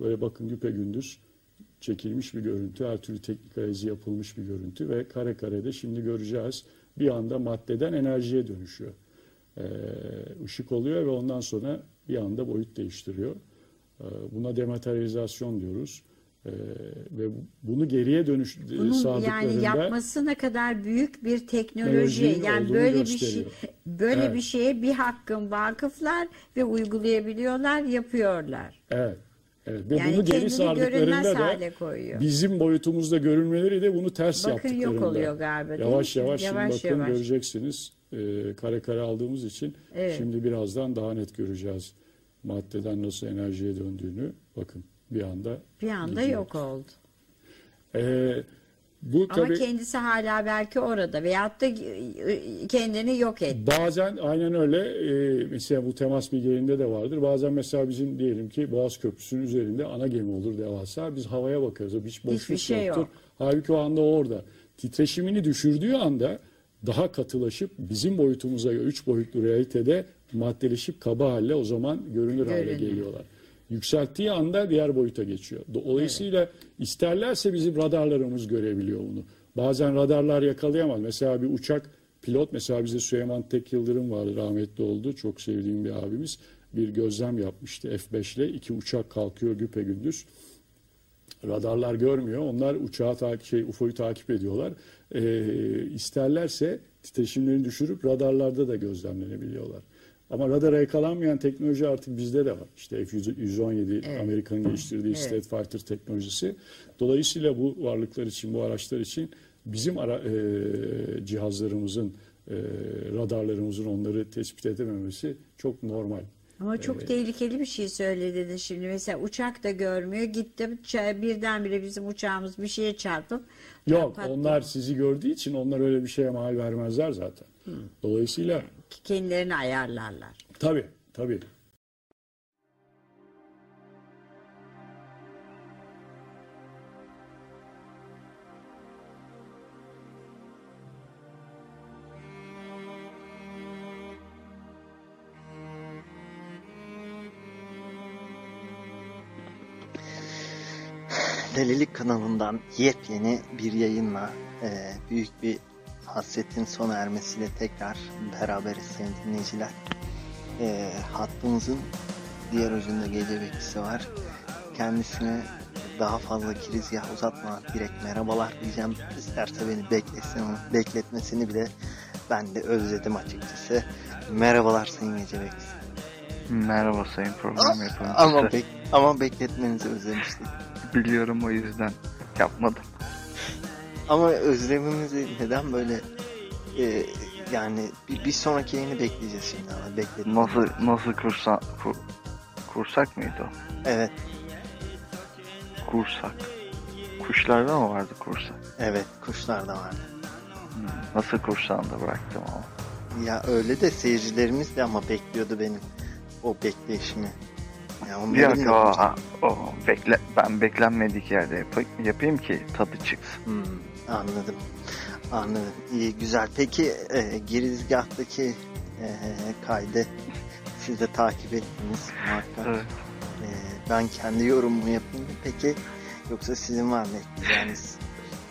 Böyle bakın güpe gündüz çekilmiş bir görüntü, her türlü teknik analizi yapılmış bir görüntü ve kare karede şimdi göreceğiz bir anda maddeden enerjiye dönüşüyor. Ee, ışık oluyor ve ondan sonra bir anda boyut değiştiriyor. Ee, buna dematerializasyon diyoruz. Ee, ve bunu geriye dönüş Bunun sağladıklarında yani yapması ne kadar büyük bir teknoloji. Yani böyle bir şey gösteriyor. böyle Evet. bir şeye bir hakkın vakıflar ve uygulayabiliyorlar, yapıyorlar. Evet. Evet. Ve Yani bunu geri sardıklarında da koyuyor. bizim boyutumuzda görünmeleri de bunu ters Bakın yaptıklarında. yok oluyor galiba, Yavaş yavaş, Yavaş şimdi bakın yavaş. göreceksiniz. Ee, kare kare aldığımız için Evet. şimdi birazdan daha net göreceğiz maddeden nasıl enerjiye döndüğünü. Bakın bir anda Bir anda gidiyor. yok oldu. Ee, bu Ama tabii kendisi hala belki orada veyahut da kendini yok etti. Bazen aynen öyle. Ee, mesela bu temas bilgilerinde de vardır. Bazen mesela bizim diyelim ki Boğaz Köprüsü'nün üzerinde ana gemi olur devasa. Biz havaya bakarız. Hiç boşluk Hiçbir şey yoktur. yok. Halbuki o anda orada. Titreşimini düşürdüğü anda daha katılaşıp bizim boyutumuza 3 boyutlu realitede maddeleşip kaba halle o zaman görünür hale Görünür. geliyorlar. Yükselttiği anda diğer boyuta geçiyor. Dolayısıyla isterlerse bizim radarlarımız görebiliyor bunu. Bazen radarlar yakalayamaz. Mesela bir uçak pilot mesela bize Süleyman Tek Yıldırım vardı rahmetli oldu. Çok sevdiğim bir abimiz. Bir gözlem yapmıştı F5 ile. iki uçak kalkıyor güpe gündüz. Radarlar görmüyor. Onlar uçağı takip şey UFO'yu takip ediyorlar. Ee, isterlerse titreşimlerini düşürüp radarlarda da gözlemlenebiliyorlar. Ama radara yakalanmayan teknoloji artık bizde de var. İşte F-117 Evet. Amerika'nın geliştirdiği Evet. Starfighter teknolojisi. Dolayısıyla bu varlıklar için, bu araçlar için bizim ara, e, cihazlarımızın, e, radarlarımızın onları tespit edememesi çok normal. Ama çok tehlikeli bir şey söyledin şimdi. Mesela uçak da görmüyor. Gittim birdenbire bizim uçağımız bir şeye çarpıp Yok onlar sizi gördüğü için onlar öyle bir şeye mal vermezler zaten. Dolayısıyla kendilerini ayarlarlar. tabii tabii. Delilik kanalından yepyeni bir yayınla e, büyük bir hasretin sona ermesiyle tekrar beraberiz sayın dinleyiciler. E, hattımızın diğer ucunda gece bekçisi var. Kendisine daha fazla girizgah uzatmadan direkt merhabalar diyeceğim. İsterse beni beklesin bekletmesini bile ben de özledim açıkçası. Merhabalar sayın gece bekçisi. Merhaba sayın program yapımcısı. Ama, bek- ama bekletmenizi özlemiştik. Biliyorum o yüzden yapmadım. Ama özlemimizi neden böyle e, yani bir, bir sonraki yayını bekleyeceğiz şimdi ama bekledim. Nasıl nasıl kursa kur, kursak mıydı o? Evet, Kursak. Kuşlarda mı vardı kursak? evet kuşlar da vardı. Hmm, Nasıl kursağında bıraktım ama. Ya öyle de seyircilerimiz de ama bekliyordu benim o bekleyişimi. Ya Bir onların dakika da- o, o, bekle, ben beklenmedik yerde yap- yapayım ki tadı çıksın. Hmm, anladım. Anladım. İyi güzel. Peki e, girizgahtaki e, kaydı siz de takip ettiniz muhakkak. Evet. E, ben kendi yorumumu yapayım mı peki? Yoksa sizin var mı ekleyeceğiniz?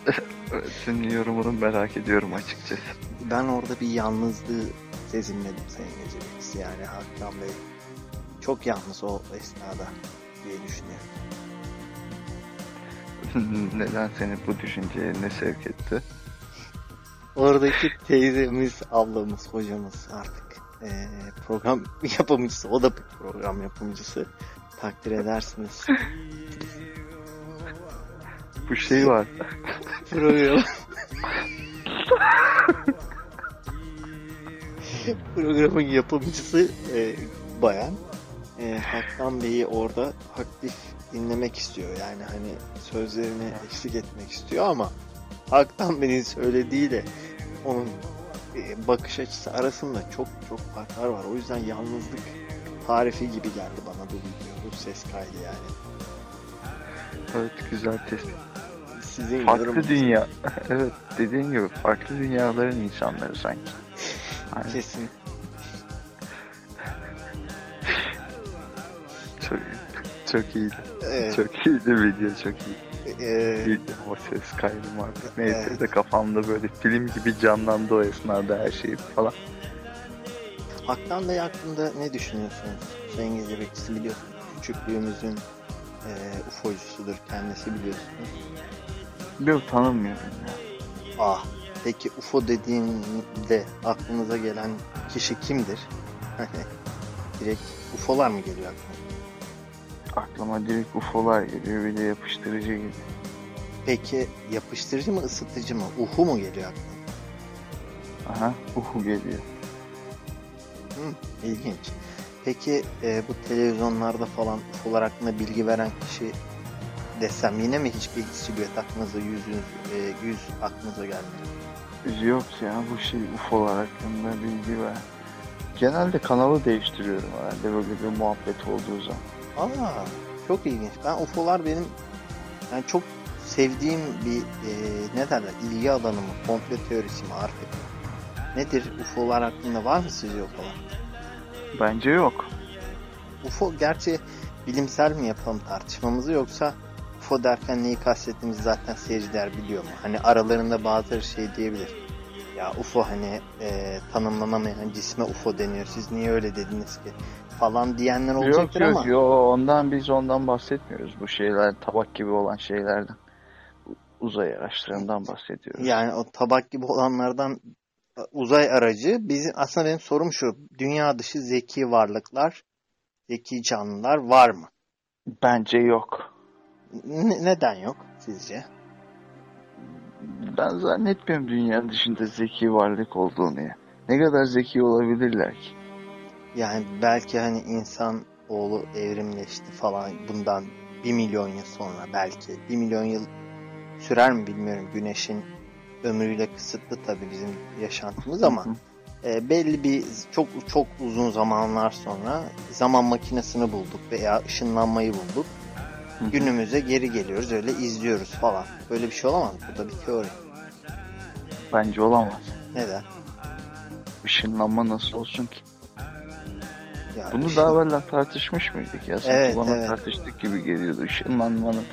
Senin yorumunu merak ediyorum açıkçası. Ben orada bir yalnızlığı sezinledim Sayın Gecebeksiz yani Hakan Bey. Çok yalnız o esnada diye düşünüyorum. Neden seni bu düşünceye ne sevk etti? Oradaki teyzemiz, ablamız, hocamız artık eee, program yapımcısı. O da bir program yapımcısı. Takdir edersiniz. Bu şey var. program. Programın yapımcısı e, bayan. E, Haktan Bey'i orada aktif dinlemek istiyor. Yani hani sözlerine eşlik etmek istiyor ama Haktan Bey'in söylediğiyle onun e, bakış açısı arasında çok çok farklar var. O yüzden yalnızlık tarifi gibi geldi bana bu video, bu ses kaydı yani. Evet güzel tespit. Sizin Farklı yorumunuz- dünya. evet dediğin gibi farklı dünyaların insanları sanki. Aynen. Kesin. Çok, iyiydi. Evet. Çok iyiydi video çok iyi. Ee, Video o ses kaydı artık. Neyse Evet. de kafamda böyle film gibi canlandı o esnada her şey falan. Haktan Bey hakkında ne düşünüyorsunuz? Sayın Gece Bekçisi biliyorsunuz. Küçüklüğümüzün e, UFO'cusudur kendisi biliyorsunuz. Yok tanımıyorum ya. Ah, peki UFO dediğinde aklınıza gelen kişi kimdir? Hani direkt UFO'lar mı geliyor aklına? Aklıma direkt UFO'lar geliyor bir de yapıştırıcı gibi. Peki yapıştırıcı mı ısıtıcı mı? Uhu mu geliyor aklına? Aha uhu geliyor. Hı, ilginç. Peki e, bu televizyonlarda falan UFO'lar hakkında bilgi veren kişi desem yine mi hiçbir silüet aklınıza yüz, yüz, e, yüz aklınıza gelmiyor? Yok ya bu şey UFO'lar hakkında bilgi ver. Genelde kanalı değiştiriyorum herhalde böyle bir muhabbet olduğu zaman. Aa, çok ilginç. Ben UFO'lar benim yani çok sevdiğim bir e, ne derler ilgi alanı mı, komple teorisi mi artık? Nedir UFO'lar hakkında var mı sizce UFO'lar? Bence yok. UFO gerçi bilimsel mi yapalım tartışmamızı yoksa UFO derken neyi kastettiğimizi zaten seyirciler biliyor mu? Hani aralarında bazıları şey diyebilir. Ya UFO hani e, tanımlanamayan cisme UFO deniyor. Siz niye öyle dediniz ki? Falan diyenler Yok olacaktır yok ama. yok ondan biz ondan bahsetmiyoruz bu şeyler tabak gibi olan şeylerden. Uzay araçlarından bahsediyoruz. Yani o tabak gibi olanlardan e, uzay aracı. Bizim aslında benim sorum şu. Dünya dışı zeki varlıklar, zeki canlılar var mı? Bence yok. Ne- neden yok sizce? Ben zannetmiyorum dünya dışında zeki varlık olduğunu ya. Ne kadar zeki olabilirler ki? Yani belki hani insan oğlu evrimleşti falan bundan bir milyon yıl sonra belki bir milyon yıl sürer mi bilmiyorum. Güneşin ömrüyle kısıtlı tabii bizim yaşantımız ama e, belli bir çok çok uzun zamanlar sonra zaman makinesini bulduk veya ışınlanmayı bulduk. Günümüze geri geliyoruz öyle izliyoruz falan. Böyle bir şey olamaz? Bu da bir teori. Bence olamaz. Neden? Işınlanma nasıl olsun ki? Ya Bunu daha evvel tartışmış mıydık ya? Sanki Evet, bana evet. tartıştık gibi geliyordu. Işınlanmanın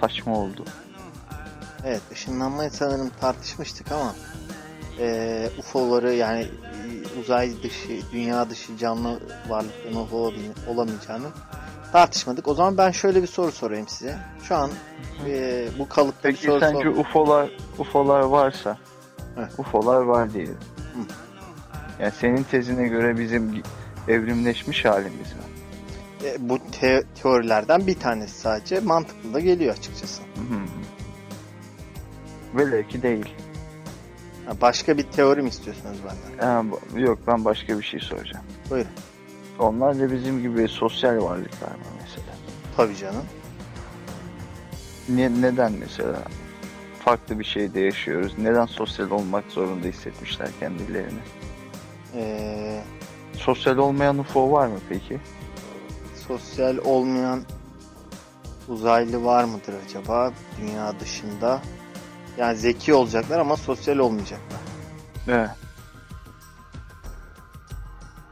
saçma oldu. Evet ışınlanmayı sanırım tartışmıştık ama eee UFO'ları yani e, uzay dışı, dünya dışı canlı varlıkların UFO olamayacağını tartışmadık. O zaman ben şöyle bir soru sorayım size. Şu an eee, bu kalıpta bir Peki soru sence sor. UFO'lar UFO'lar varsa Heh. UFO'lar var diyelim. Hı. Yani senin tezine göre bizim evrimleşmiş halimiz mi? E, bu te- teorilerden bir tanesi sadece mantıklı da geliyor açıkçası. Hı. Velev ki değil. Ha, başka bir teori mi istiyorsunuz benden? Bu- yok ben başka bir şey soracağım. Buyurun. Onlar da bizim gibi sosyal varlıklar mı mesela? Tabii canım. Ne, neden mesela farklı bir şeyde yaşıyoruz? Neden sosyal olmak zorunda hissetmişler kendilerini? Eee Sosyal olmayan UFO var mı peki? sosyal olmayan uzaylı var mıdır acaba dünya dışında? Yani zeki olacaklar ama sosyal olmayacaklar. Evet.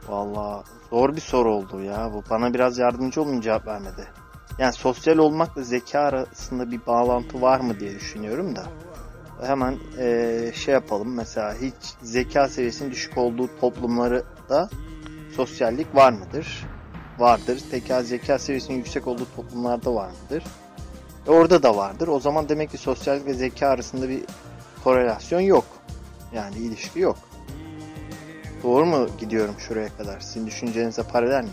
Vallahi zor bir soru oldu ya. Bu bana biraz yardımcı olun cevap vermedi. Yani sosyal olmakla zeka arasında bir bağlantı var mı diye düşünüyorum da. Hemen eee, şey yapalım. Mesela hiç zeka seviyesinin düşük olduğu toplumları da sosyallik var mıdır? Vardır. Peki zeka seviyesinin yüksek olduğu toplumlarda var mıdır? E, orada da vardır. O zaman demek ki sosyallik ve zeka arasında bir korelasyon yok. Yani ilişki yok. Doğru mu gidiyorum şuraya kadar? Sizin düşüncenize paralel mi?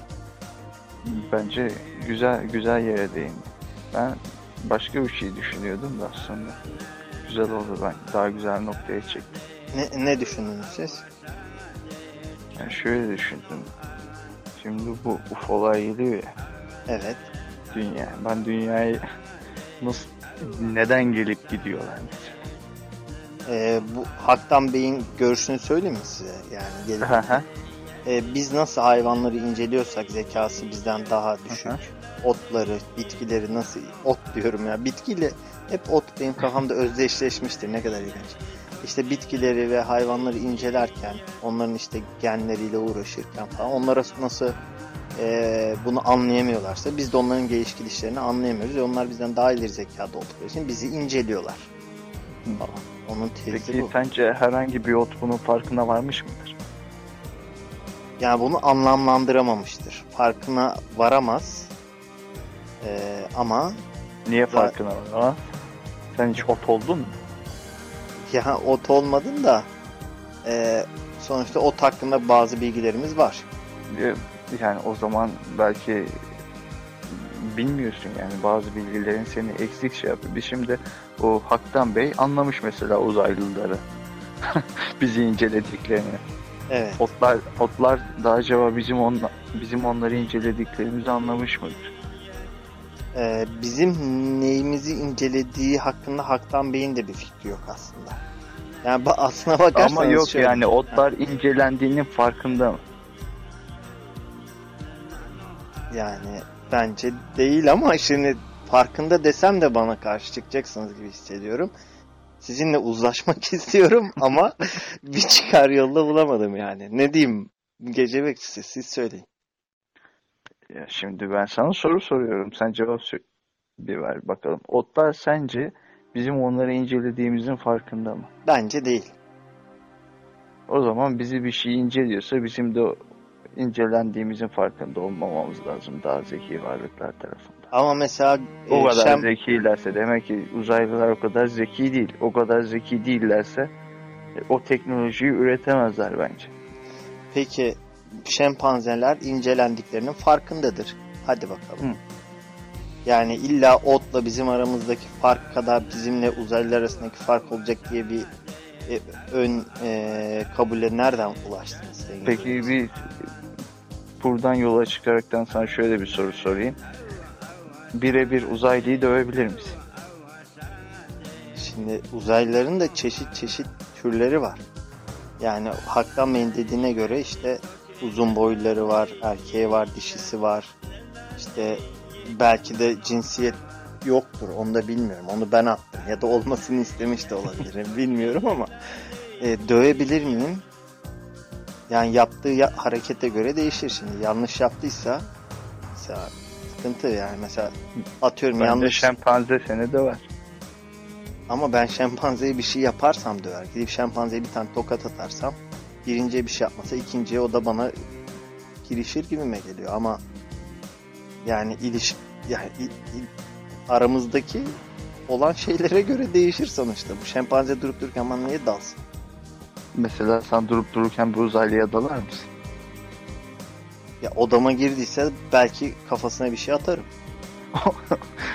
Bence güzel güzel yere değindi. Ben başka bir şey düşünüyordum da aslında. Güzel oldu ben. Daha güzel noktaya çektim. Ne, ne düşündünüz siz? Yani şöyle düşündüm. Şimdi bu UFO'lar geliyor ya Evet. dünya. Ben dünyayı nasıl neden gelip gidiyorlar mesela? Ee, bu Haktan Bey'in görüşünü söyleyeyim mi size? Yani gelip. Ee, biz nasıl hayvanları inceliyorsak zekası bizden daha düşük. Otları, bitkileri nasıl ot diyorum ya. Bitkiyle hep ot benim kafamda özdeşleşmiştir. Ne kadar ilginç. İşte bitkileri ve hayvanları incelerken, onların işte genleriyle uğraşırken falan onlara nasıl e, bunu anlayamıyorlarsa biz de onların geliş gidişlerini anlayamıyoruz ve onlar bizden daha ileri zekada oldukları için bizi inceliyorlar falan. Onun tezi Peki bu. sence herhangi bir ot bunun farkına varmış mıdır? Yani bunu anlamlandıramamıştır. Farkına varamaz. E, ama Niye farkına varamaz? Sen hiç ot oldun mu? Ya ot olmadın da e, sonuçta ot hakkında bazı bilgilerimiz var. Ee, Yani o zaman belki bilmiyorsun yani bazı bilgilerin seni eksik şey yapıyor. Biz şimdi o Haktan Bey anlamış mesela uzaylıları. Bizi incelediklerini. Evet. Otlar otlar da acaba bizim onla, bizim onları incelediklerimizi anlamış mıdır? Ee, bizim neyimizi incelediği hakkında Haktan Bey'in de bir fikri yok aslında. Yani ba- aslına bakarsanız Ama yok şöyle- yani otlar incelendiğinin farkında mı? Yani bence değil ama şimdi farkında desem de bana karşı çıkacaksınız gibi hissediyorum. Sizinle uzlaşmak istiyorum ama bir çıkar yolda bulamadım yani. Ne diyeyim? Gece bekçisi siz söyleyin. Ya şimdi ben sana soru soruyorum. Sen cevap bir ver bakalım. Otlar sence bizim onları incelediğimizin farkında mı? Bence değil. O zaman bizi bir şey inceliyorsa bizim de incelendiğimizin farkında olmamamız lazım daha zeki varlıklar tarafından. Ama mesela O e, kadar Şem- zekilerse demek ki uzaylılar o kadar zeki değil. O kadar zeki değillerse e, o teknolojiyi üretemezler bence. Peki şempanzeler incelendiklerinin farkındadır. Hadi bakalım. Hı. Yani illa otla bizim aramızdaki fark kadar bizimle uzaylılar arasındaki fark olacak diye bir e, ön e, kabule nereden ulaştınız? Peki bir buradan yola çıkaraktan sana şöyle bir soru sorayım. Birebir uzaylıyı dövebilir misin? Şimdi uzaylıların da çeşit çeşit türleri var. Yani Haktan Bey'in dediğine göre işte uzun boyluları var, erkeği var, dişisi var. İşte belki de cinsiyet yoktur. Onu da bilmiyorum. Onu ben attım. Ya da olmasını istemiş de olabilirim. bilmiyorum ama e, dövebilir miyim? Yani yaptığı ya- harekete göre değişir şimdi. Yanlış yaptıysa mesela sıkıntı yani mesela atıyorum Bence yanlış şempanze seni döver. ama ben şempanzeye bir şey yaparsam döver. Gidip şempanzeye bir tane tokat atarsam birinciye bir şey yapmasa ikinciye o da bana girişir gibime geliyor ama yani iliş yani i- i- aramızdaki olan şeylere göre değişir sonuçta. Bu şempanze durup dururken bana niye dalsın? Mesela sen durup dururken bir uzaylıya dalar mısın? Ya odama girdiyse belki kafasına bir şey atarım.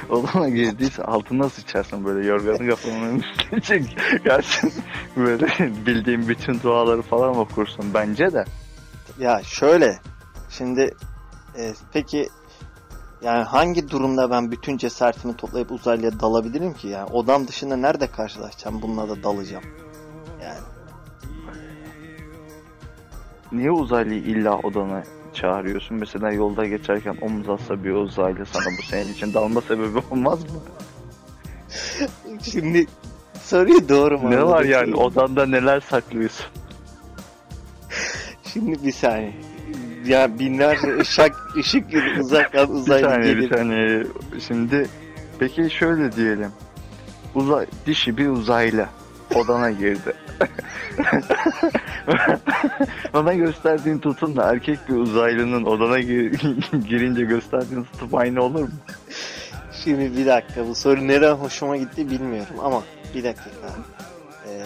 Odana girdiyse altına sıçarsın böyle yorganı kafanın üstüne çek. Gelsin böyle bildiğin bütün duaları falan okursun bence de. Ya şöyle şimdi e, peki yani hangi durumda ben bütün cesaretimi toplayıp uzaylıya dalabilirim ki? Yani odam dışında nerede karşılaşacağım bununla da dalacağım. Yani Niye uzaylıyı illa odana çağırıyorsun? Mesela yolda geçerken omuz atsa bir uzaylı sana bu senin için dalma sebebi olmaz mı? şimdi soruyu doğru mu Ne var yani odanda neler saklıyorsun? Şimdi bir saniye. Ya binlerce ışık ışık yılı uzaktan Bir uzaylı saniye bir gelir. saniye. Şimdi peki şöyle diyelim. Uzay, dişi bir uzaylı odana girdi. Bana gösterdiğin tutumla erkek bir uzaylının odana gir- girince gösterdiğin tutum aynı olur mu? Şimdi bir dakika bu soru neden hoşuma gitti bilmiyorum ama bir dakika. Ee,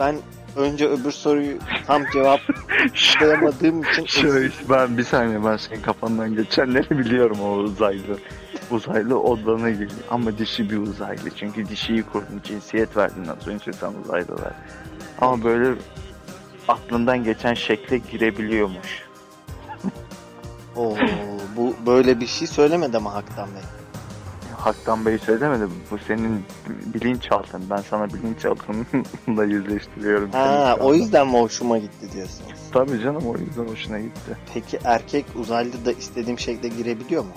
ben önce öbür soruyu tam cevaplayamadığım için Şöyle ben bir saniye ben senin kafandan geçenleri biliyorum o uzaylı. Uzaylı odana giriyor ama dişi bir uzaylı. Çünkü dişiyi kurdun cinsiyet verdin az önce sen uzaylılar. Ama böyle aklından geçen şekle girebiliyormuş. Oo, bu böyle bir şey söylemedi ama Haktan Bey. Haktan Bey söylemedi? Bu senin bilinçaltın. Ben sana bilinçaltınla yüzleştiriyorum. Ha, o yüzden mi hoşuma gitti diyorsunuz? Tabii canım o yüzden hoşuna gitti. Peki erkek uzaylı da istediğim şekilde girebiliyor mu?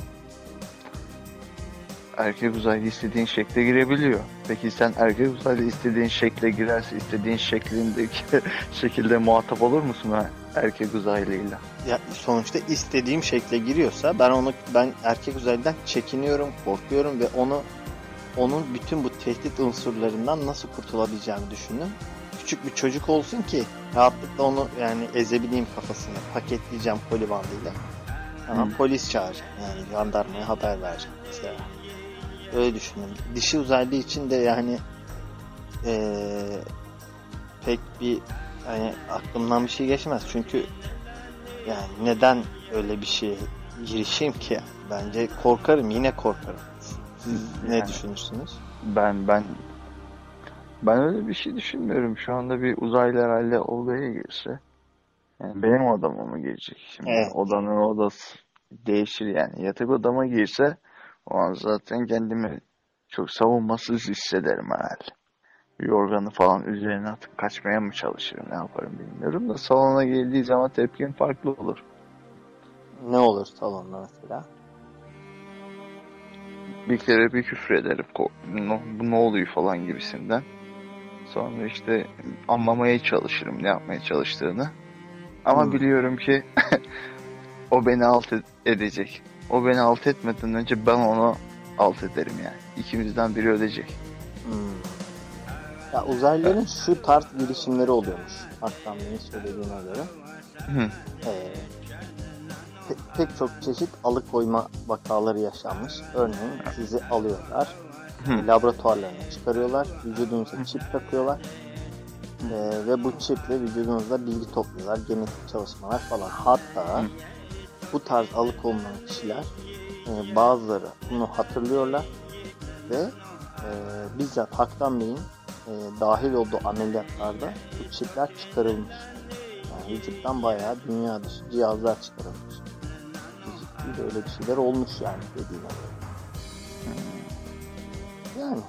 Erkek uzaylı istediğin şekle girebiliyor. Peki sen erkek uzaylı istediğin şekle girerse istediğin şeklindeki şekilde muhatap olur musun ha erkek uzaylıyla? Ya sonuçta istediğim şekle giriyorsa ben onu ben erkek uzaylıdan çekiniyorum, korkuyorum ve onu onun bütün bu tehdit unsurlarından nasıl kurtulabileceğimi düşündüm. Küçük bir çocuk olsun ki rahatlıkla onu yani ezebileyim kafasını. Paketleyeceğim koli bandıyla. Ama Hı. polis çağıracağım. Yani jandarmaya haber vereceğim mesela. Öyle düşündüm. Dişi uzaylı için de yani eee, pek bir hani aklımdan bir şey geçmez. Çünkü yani neden öyle bir şeye girişeyim ki? Bence korkarım. Yine korkarım. Siz ne Yani. düşünürsünüz? Ben ben ben öyle bir şey düşünmüyorum. Şu anda bir uzaylı herhalde odaya girse yani benim odama mı girecek? Şimdi Evet. odanın odası değişir yani. Yatak odama girse o an zaten kendimi çok savunmasız hissederim herhalde. Yorganı falan üzerine atıp kaçmaya mı çalışırım ne yaparım bilmiyorum da salona geldiği zaman tepkim farklı olur. Ne olur salonda mesela? bir kere bir küfür ederim. Ko- "No- Bu ne oluyor falan gibisinden. Sonra işte anlamaya çalışırım ne yapmaya çalıştığını. Ama Hmm. biliyorum ki o beni alt ed- edecek. O beni alt etmeden önce ben onu alt ederim yani. İkimizden biri ödeyecek. Hmm. Ya uzaylıların şu tarz girişimleri oluyormuş. Hatta benim söylediğine göre. Hı. Ee, pe- pek çok çeşit alıkoyma vakaları yaşanmış. Örneğin sizi alıyorlar. Hı. Laboratuvarlarına çıkarıyorlar. Vücudunuza çip takıyorlar. Ee, ve bu çiple vücudunuzda bilgi topluyorlar. Genetik çalışmalar falan. Hatta Hı. Bu tarz alıkoyulan kişiler e, bazıları bunu hatırlıyorlar ve e, bizzat Haktan Bey'in e, dahil olduğu ameliyatlarda bu çipler çıkarılmış. Yani vücuttan bayağı dünya dışı cihazlar çıkarılmış. Ciddi böyle bir şeyler olmuş yani dediğine göre. Yani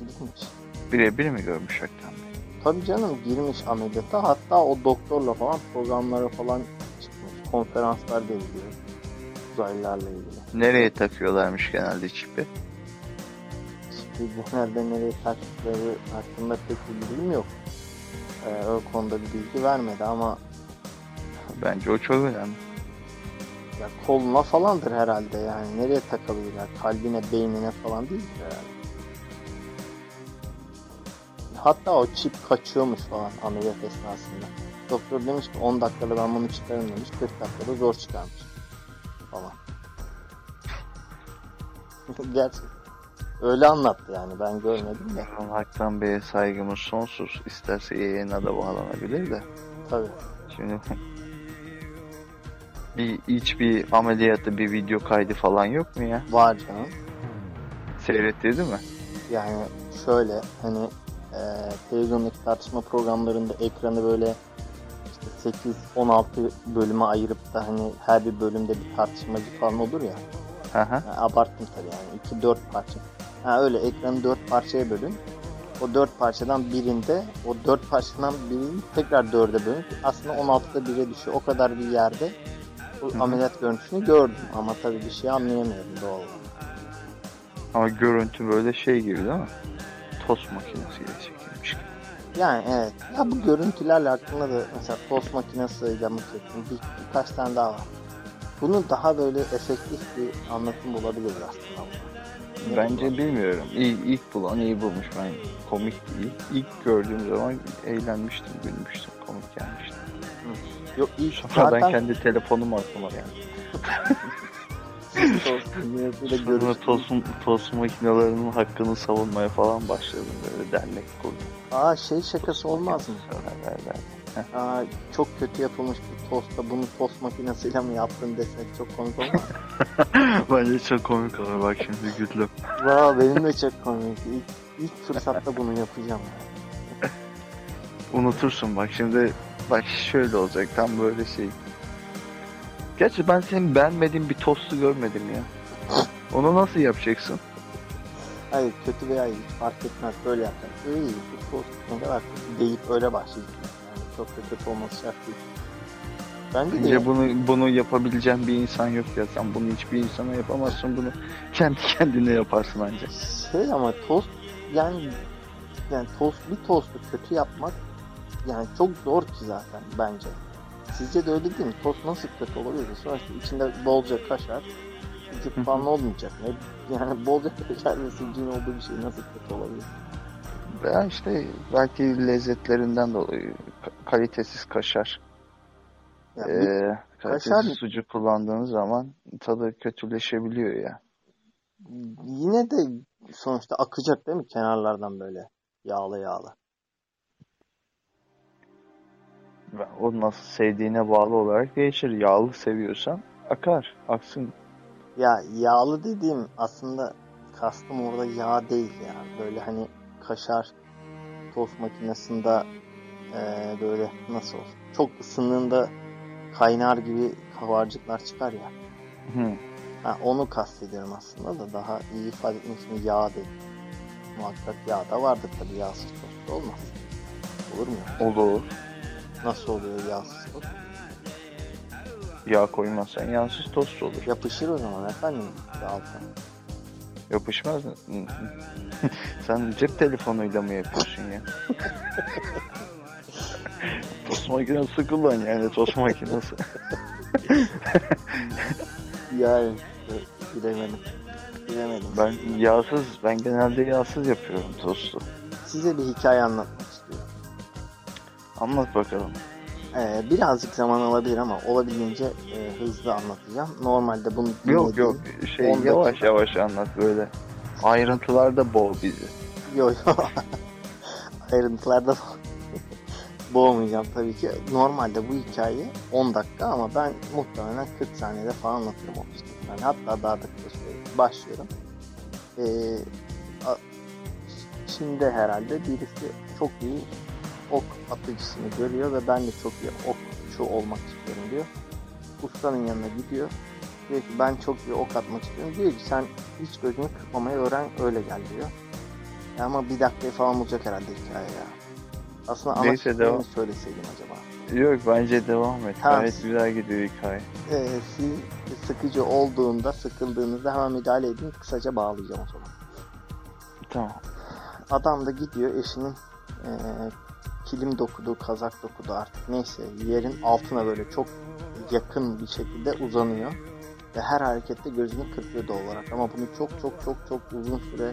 ilginç. Birebir mi görmüş Aktan Bey? Tabii canım girmiş ameliyata hatta o doktorla falan programlara falan. Konferanslar veriliyor. Uzaylılarla ilgili. Nereye takıyorlarmış genelde çipi? Şimdi genelde nereye taktıkları hakkında pek bir bilgim yok. Ee, o konuda bir bilgi vermedi ama Bence o çok önemli. ya koluna falandır herhalde yani. Nereye takabilirler? Kalbine, beynine falan değil herhalde. Hatta o çip kaçıyormuş falan ameliyat esnasında. Doktor demiş ki 10 dakikada ben bunu çıkarım demiş. 40 dakikada zor çıkarmış. Falan. Gerçi öyle anlattı yani ben görmedim de. Aktan Bey'e saygımız sonsuz. İsterse yayına da bağlanabilir de. Tabii. Şimdi bir hiçbir ameliyatta bir video kaydı falan yok mu ya? Var canım. Seyrettirdi mi? Yani şöyle hani e, televizyondaki tartışma programlarında ekranı böyle 8-16 bölüme ayırıp da hani her bir bölümde bir tartışmacı falan olur ya. Hı. Yani abarttım tabii yani 2-4 parça. Ha öyle ekranı 4 parçaya bölün. O 4 parçadan birinde o 4 parçadan birini tekrar 4'e bölün. Aslında 16'da 1'e düşüyor. O kadar bir yerde bu ameliyat görüntüsünü gördüm ama tabii bir şey anlayamıyorum doğal olarak. Ama görüntü böyle şey gibi değil mi? Tost makinesi gibi çekilmiş. gibi. Yani evet. Ya bu görüntülerle hakkında da mesela tost makinesiyle mı çektim bir, birkaç tane daha var. Bunun daha böyle efektif bir anlatım bulabiliriz aslında. Ne Bence bulabiliriz? bilmiyorum. İlk, ilk bulan iyi bulmuş. Ben komik değil. İlk gördüğüm zaman eğlenmiştim, gülmüştüm. Komik gelmişti. Yok ilk Sonra ben zaten kendi telefonum aklıma geldi. Sonra tost, tost makinelerinin hakkını savunmaya falan başladım. Böyle dernek kurdum. Aa şey şakası olmaz mı? Aa, çok kötü yapılmış bir tostta bunu tost makinesiyle mi yaptın desek çok komik olmaz. Bence çok komik olur. Bak şimdi güldüm. Vaa benim de çok komik. İlk, ilk fırsatta bunu yapacağım. ya. Unutursun bak şimdi bak şöyle olacak tam böyle şey. Gerçi ben senin beğenmediğin bir tostu görmedim ya. Onu nasıl yapacaksın? Hayır kötü veya iyi fark etmez böyle yapacağım. İyi iyi bu tost ne kadar kötü deyip öyle başlayacağım. Yani çok da kötü olması şart değil. Bence de Bence bunu bunu yapabileceğin bir insan yok ya. Sen bunu hiçbir insana yapamazsın. Bunu kendi kendine yaparsın ancak. şey ama tost yani yani tost bir tostu kötü yapmak yani çok zor ki zaten bence. Sizce de öyle değil mi? Tost nasıl kötü olabilir? Sonuçta içinde bolca kaşar, sucuk falan olmayacak. Ne? Yani bolca kaşar ve sucuğun olduğu bir şey nasıl kötü olabilir? Veya işte belki lezzetlerinden dolayı ka- kalitesiz kaşar. Ya bir- Ee, kalitesiz kaşar- sucuk kullandığınız zaman tadı kötüleşebiliyor ya. yine de sonuçta akacak değil mi kenarlardan böyle yağlı yağlı. O nasıl sevdiğine bağlı olarak değişir. Yağlı seviyorsan akar, aksın. Ya yağlı dediğim aslında kastım orada yağ değil ya. Böyle hani kaşar tost makinesinde eee, böyle nasıl olsun. Çok ısındığında kaynar gibi kabarcıklar çıkar ya. Hı. Ha, onu kastediyorum aslında da daha iyi ifade etmek için yağ değil. Muhakkak yağ da vardır tabii yağsız tost olmaz. Olur mu? Olur. Nasıl oluyor yağsız tost? Yağ koymazsan yağsız tost olur. Yapışır o zaman efendim altına. Yapışmaz mı? Sen cep telefonuyla mı yapıyorsun ya? tost makinesi kullan yani tost makinesi. Yani bilemedim. Bilemedim. Ben yağsız, ben genelde yağsız yapıyorum tostu. Size bir hikaye anlatmak. Anlat bakalım. Ee, birazcık zaman alabilir ama olabildiğince e, hızlı anlatacağım. Normalde bunu Yok yok şey 10 dakika. yavaş yavaş anlat böyle. Ayrıntılarda boğ bizi. Yok yok. Ayrıntılarda boğmayacağım tabii ki. Normalde bu hikaye 10 dakika ama ben muhtemelen 40 saniyede falan anlatırım onu işte. Yani hatta daha da kısa başlıyorum. Ee, Çin'de herhalde birisi çok iyi ok atıcısını görüyor ve ben de çok iyi okçu olmak istiyorum diyor. Ustanın yanına gidiyor. Diyor ki ben çok iyi ok atmak istiyorum. Diyor ki sen hiç gözünü kırpmamayı öğren öyle gel diyor. Ya ama bir dakikayı falan bulacak herhalde hikaye ya. Aslında ana Neyse, devam. söyleseydim acaba. Yok bence devam et. Tamam. Gayet güzel gidiyor hikaye. Ee, siz sıkıcı olduğunda, sıkıldığınızda hemen müdahale edin. Kısaca bağlayacağım o zaman. Tamam. Adam da gidiyor eşinin eee, kilim dokuduğu, kazak dokuduğu artık neyse yerin altına böyle çok yakın bir şekilde uzanıyor. Ve her harekette gözünü kırpıyor doğal olarak. Ama bunu çok çok çok çok uzun süre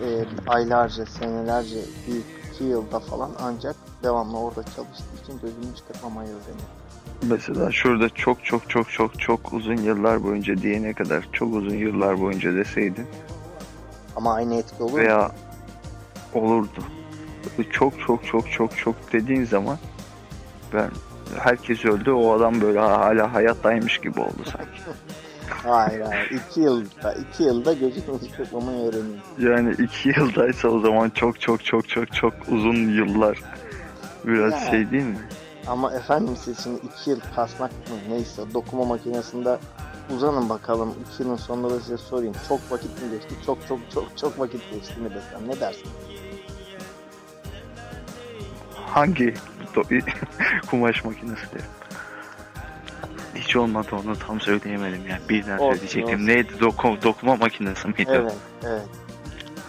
eee, aylarca, senelerce, bir iki yılda falan ancak devamlı orada çalıştığı için gözünü hiç kırpmamayı öğreniyor. Mesela şurada çok çok çok çok çok uzun yıllar boyunca diyene kadar çok uzun yıllar boyunca deseydin Ama aynı etki olur mu? veya olurdu. Çok çok çok çok çok dediğin zaman ben herkes öldü o adam böyle hala hayattaymış gibi oldu sanki. Hayır hayır. İki yılda, iki yılda gözünü hiç kırpmamayı öğreniyor. Yani iki yıldaysa o zaman çok çok çok çok çok uzun yıllar. Biraz Ya. şey değil mi? Ama efendim siz şimdi iki yıl kasmak mı neyse dokuma makinesinde uzanın bakalım. İki yılın sonunda da size sorayım. Çok vakit mi geçti? Çok çok çok çok vakit geçti mi desem ne dersin? Hangi kumaş makinesi derim. Hiç olmadı onu tam söyleyemedim yani. Birden Olsun, söyleyecektim. olsun. Neydi? Doku, dokuma makinesi miydi? Evet, evet.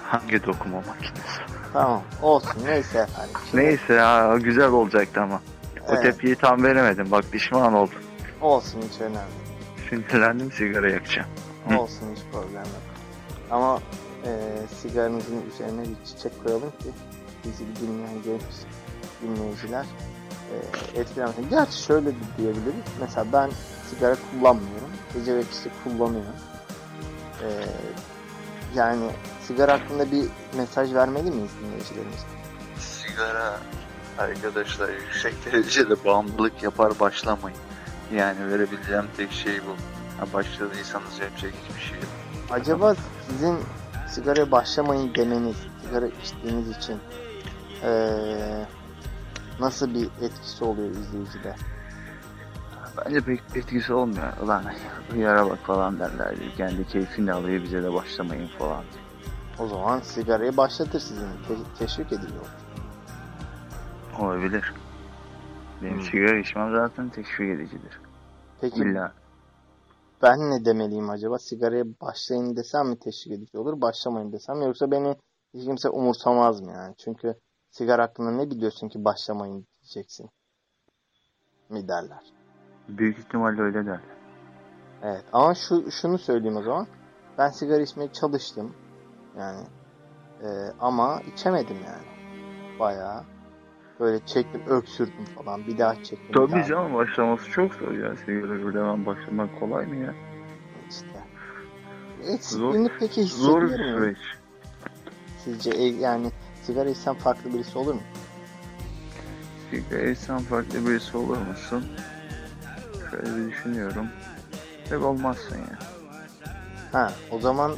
Hangi dokuma makinesi? Tamam. Olsun. Neyse efendim. Şimdi- Neyse ya güzel olacaktı ama. O Evet, tepkiyi tam veremedim. Bak pişman oldum. olsun hiç önemli. Sinirlendim sigara yakacağım. Hı. Olsun hiç problem yok. Ama e, sigaranızın üzerine bir çiçek koyalım ki bizi dinleyen genç dinleyiciler e, etkilenmesin. Gerçi şöyle diyebiliriz. Mesela ben sigara kullanmıyorum. Gece ve kişi kullanıyor. E, yani sigara hakkında bir mesaj vermeli miyiz dinleyicilerimize? Sigara arkadaşlar yüksek derecede bağımlılık yapar başlamayın. Yani verebileceğim tek şey bu. Ha, başladıysanız yapacak hiçbir şey yok. Acaba sizin sigaraya başlamayın demeniz, sigara içtiğiniz için eee, nasıl bir etkisi oluyor izleyicide? Bence pek etkisi olmuyor. Ulan yara bak falan derler. Kendi keyfini alıyor bize de başlamayın falan. O zaman sigarayı başlatır sizin. Te- teşvik ediliyor. Olabilir. Benim Hmm. sigara içmem zaten teşvik edicidir. Peki İlla. ben ne demeliyim acaba? Sigaraya başlayın desem mi teşvik edici olur, başlamayın desem mi? Yoksa beni hiç kimse umursamaz mı yani? Çünkü sigara hakkında ne biliyorsun ki başlamayın diyeceksin mi derler. Büyük ihtimalle öyle derler. Evet ama şu şunu söyleyeyim o zaman. Ben sigara içmeye çalıştım. Yani e, ama içemedim yani. Bayağı böyle çektim, öksürdüm falan. Bir daha çektim. Tabii daha. canım başlaması çok zor ya. Sigara böyle hemen başlamak kolay mı ya? İşte. E, Zor- peki Zor bir hissediyor süreç. Sizce e, yani sigara içsem farklı birisi olur mu? Sigara içsen farklı birisi olur musun? Şöyle bir düşünüyorum. Pek olmazsın ya. Ha, o zaman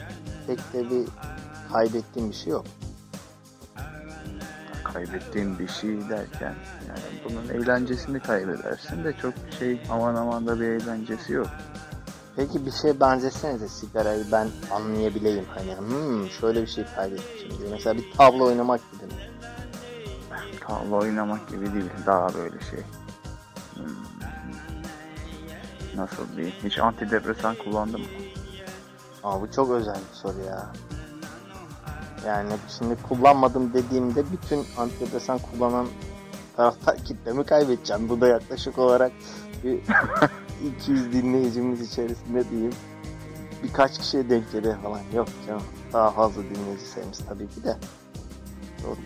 pek de bir kaybettiğim bir şey yok. Kaybettiğin bir şey derken yani bunun eğlencesini kaybedersin de çok şey aman aman da bir eğlencesi yok. Peki bir şeye benzetsenize sigarayı ben anlayabileyim. Hani hmm, şöyle bir şey kaybetmişim diye. Mesela bir tablo oynamak gibi mi? Tavla oynamak gibi değil. Daha böyle şey. Hmm. Nasıl diyeyim? Hiç antidepresan kullandın mı? Aa, bu çok özel bir soru ya. Yani şimdi kullanmadım dediğimde bütün antidepresan kullanan taraftar kitlemi kaybedeceğim. Bu da yaklaşık olarak bir 200 dinleyicimiz içerisinde diyeyim. Birkaç kişiye denk geliyor falan. Yok canım. Daha fazla dinleyici sayımız tabii ki de.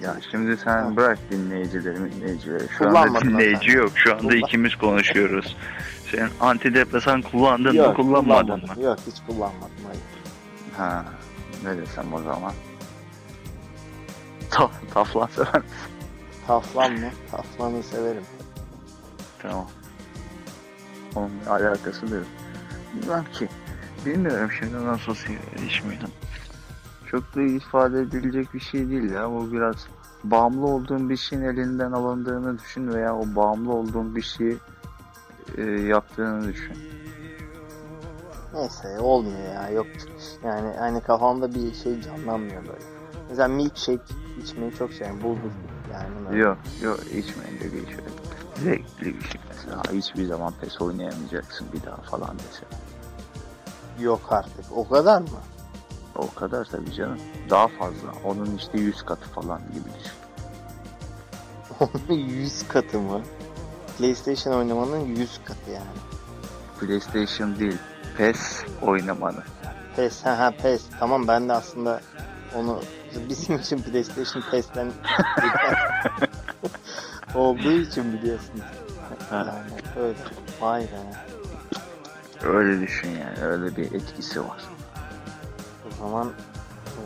Ya şimdi sen Ha. bırak dinleyicileri dinleyicileri. Şu anda dinleyici yok. Şu anda Kullan- ikimiz konuşuyoruz. Sen antidepresan kullandın mı Yok, kullanmadın mı? kullanmadım. Yok hiç kullanmadım. Hayır. Ha, ne desem o zaman? Ta taflan sever. Taflan mı? Taflanı severim. Tamam. Onun alakası yok. Bilmem ki. Bilmiyorum şimdi nasıl içmedim. Çok da ifade edilecek bir şey değil ya. Bu biraz bağımlı olduğun bir şeyin elinden alındığını düşün veya o bağımlı olduğun bir şeyi e, yaptığını düşün. Neyse olmuyor ya yok. Yani hani kafamda bir şey canlanmıyor böyle. Mesela milkshake içmeyi çok seviyorum. Bulgur yani. Yok yok içmeyin de şey. Zevkli bir şey mesela. Hiçbir zaman pes oynayamayacaksın bir daha falan mesela. Yok artık. O kadar mı? O kadar tabii canım. Daha fazla. Onun işte 100 katı falan gibi düşün. Onun 100 katı mı? PlayStation oynamanın 100 katı yani. PlayStation değil. PES oynamanı. PES, ha ha PES. Tamam ben de aslında onu bizim için PlayStation PES'ten olduğu için biliyorsunuz. Ha. Yani öyle. Vay be. Öyle düşün yani. Öyle bir etkisi var. O zaman e,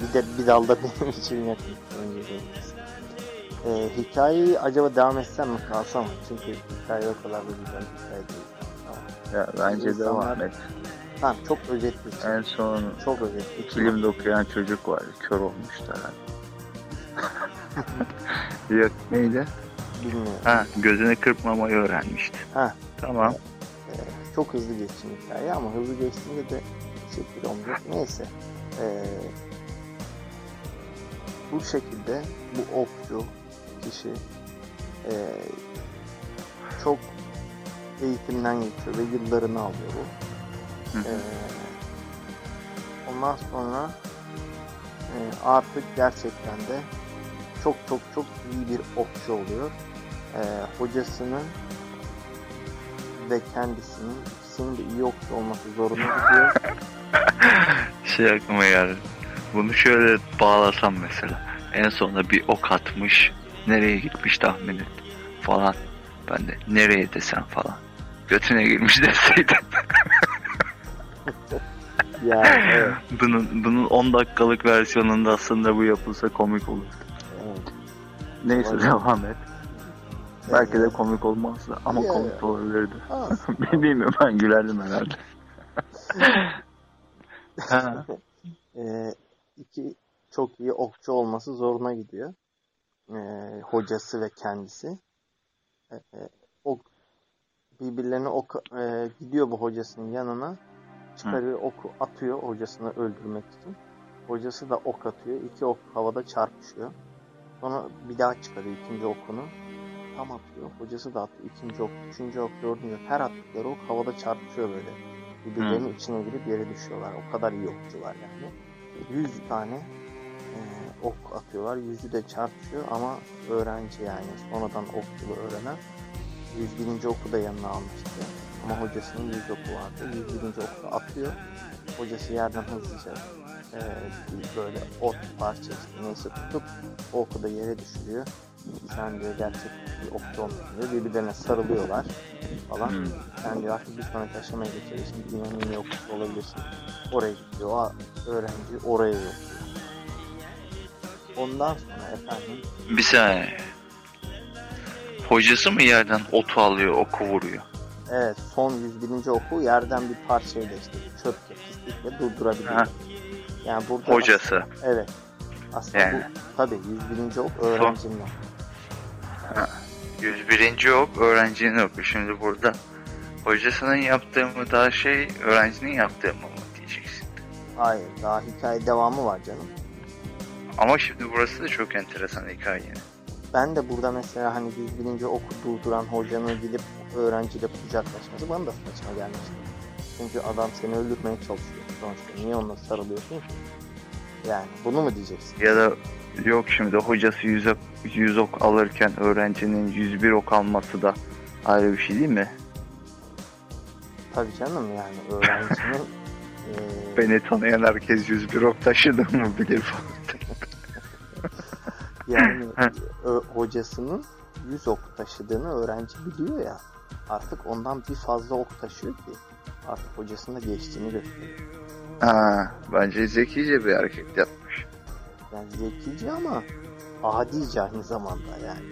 bir de bir dalda benim için yakın. Önce. E, hikayeyi acaba devam etsem mi kalsam mı? Çünkü hikaye o kadar da güzel bir hikaye değil. Tamam. Ya bence İnsanlar- devam et. Tamam çok özetli. En son Çok özetli. filmde okuyan çocuk var. Kör olmuştu herhalde. Yok neydi? Bilmiyorum. Ha gözünü kırpmamayı öğrenmişti. Ha. Tamam. E, çok hızlı geçtim hikaye ama hızlı geçtiğinde de şekil olmayacak. Neyse. E, bu şekilde bu okçu kişi e, çok eğitimden geçiyor ve yıllarını alıyor bu. Ee, ondan sonra e, artık gerçekten de çok çok çok iyi bir okçu oluyor. Ee, hocasının ve kendisinin ikisinin de iyi okçu olması zorunda gidiyor. Şey aklıma geldi. Bunu şöyle bağlasam mesela. En sonunda bir ok atmış. Nereye gitmiş tahmin et. Falan. Ben de nereye desem falan. Götüne girmiş deseydim. ya evet, bunun, bunun 10 dakikalık versiyonunda aslında bu yapılsa komik olur. evet. Neyse Olabilir. devam et. Belki de komik olmazdı ama Ya, komik olabilirdi. az. Bilmiyorum ben gülerdim herhalde. Ha. Ee, iki çok iyi okçu olması zoruna gidiyor. Ee, hocası ve kendisi. Ee, ok, birbirlerine ok, e, gidiyor bu hocasının yanına. Çıkarıyor oku atıyor hocasını öldürmek için. Hocası da ok atıyor. İki ok havada çarpışıyor. Sonra bir daha çıkarıyor ikinci okunu. tam atıyor. Hocası da atıyor. İkinci ok, üçüncü ok, dördüncü ok. Her attıkları ok havada çarpışıyor böyle. Birbirlerinin içine girip yere düşüyorlar. O kadar iyi okçular yani. 100 tane e, ok atıyorlar. Yüzü de çarpışıyor ama öğrenci yani sonradan okçuluğu öğrenen 101. oku da yanına almıştı. Ama hocasının 100 oku vardı. 101. oku da atıyor. Hocası yerden hızlıca e, bir böyle ot parçası neyse tutup o oku da yere düşürüyor. Sen diyor gerçek bir okçu olmuşsun diyor. Birbirlerine sarılıyorlar falan. Hmm. Sen diyor artık bir sonraki aşamaya geçeriz. Dünyanın en iyi okçusu olabilirsin. Oraya gidiyor. O öğrenci oraya yolluyor. Ondan sonra efendim Bir saniye. Hocası mı yerden otu alıyor, oku vuruyor? Evet son 101. oku yerden bir parçayla işte çöple, pislikle durdurabiliyor. Yani burada Hocası. Evet. Aslında Yani. bu tabii 101. ok öğrencinin oku. 101. ok öğrencinin oku. Şimdi burada hocasının yaptığı mı daha şey, öğrencinin yaptığı mı mı diyeceksin. Hayır daha hikaye devamı var canım. Ama şimdi burası da çok enteresan hikaye. Ben de burada mesela hani 101. oku durduran hocanın gidip öğrenciyle kucaklaşması bana da saçma gelmişti. Çünkü adam seni öldürmeye çalışıyor sonuçta. Niye onunla sarılıyorsun ki? Yani bunu mu diyeceksin? Ya da yok şimdi hocası 100 ok, 100 ok alırken öğrencinin 101 ok alması da ayrı bir şey değil mi? Tabii canım yani öğrencinin eee, Beni tanıyan herkes 101 ok taşıdığımı bilir falan. Yani hocasının 100 ok taşıdığını öğrenci biliyor ya. Artık ondan bir fazla ok taşıyor ki artık hocasının da geçtiğini gösteriyor. Ha, bence zekice bir hareket yapmış. Yani zekice ama adice aynı zamanda yani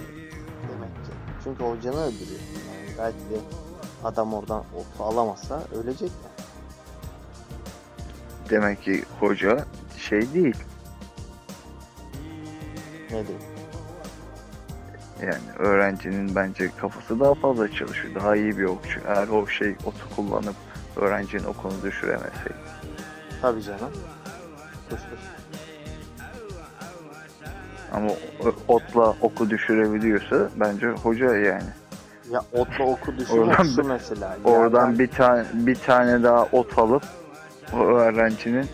demek ki. Çünkü hocanı öldürüyor. Yani belki de adam oradan oku alamasa ölecek yani. Demek ki hoca şey değil. Diyeyim? Yani öğrencinin bence kafası daha fazla çalışıyor. Daha iyi bir okçu. Eğer o şey otu kullanıp öğrencinin okunu düşüremeseydi. Tabii canım. Kuşkusuz. Ama otla oku düşürebiliyorsa bence hoca yani. Ya otla oku düşürmek şu mesela. Oradan Yerden- bir tane bir tane daha ot alıp o öğrencinin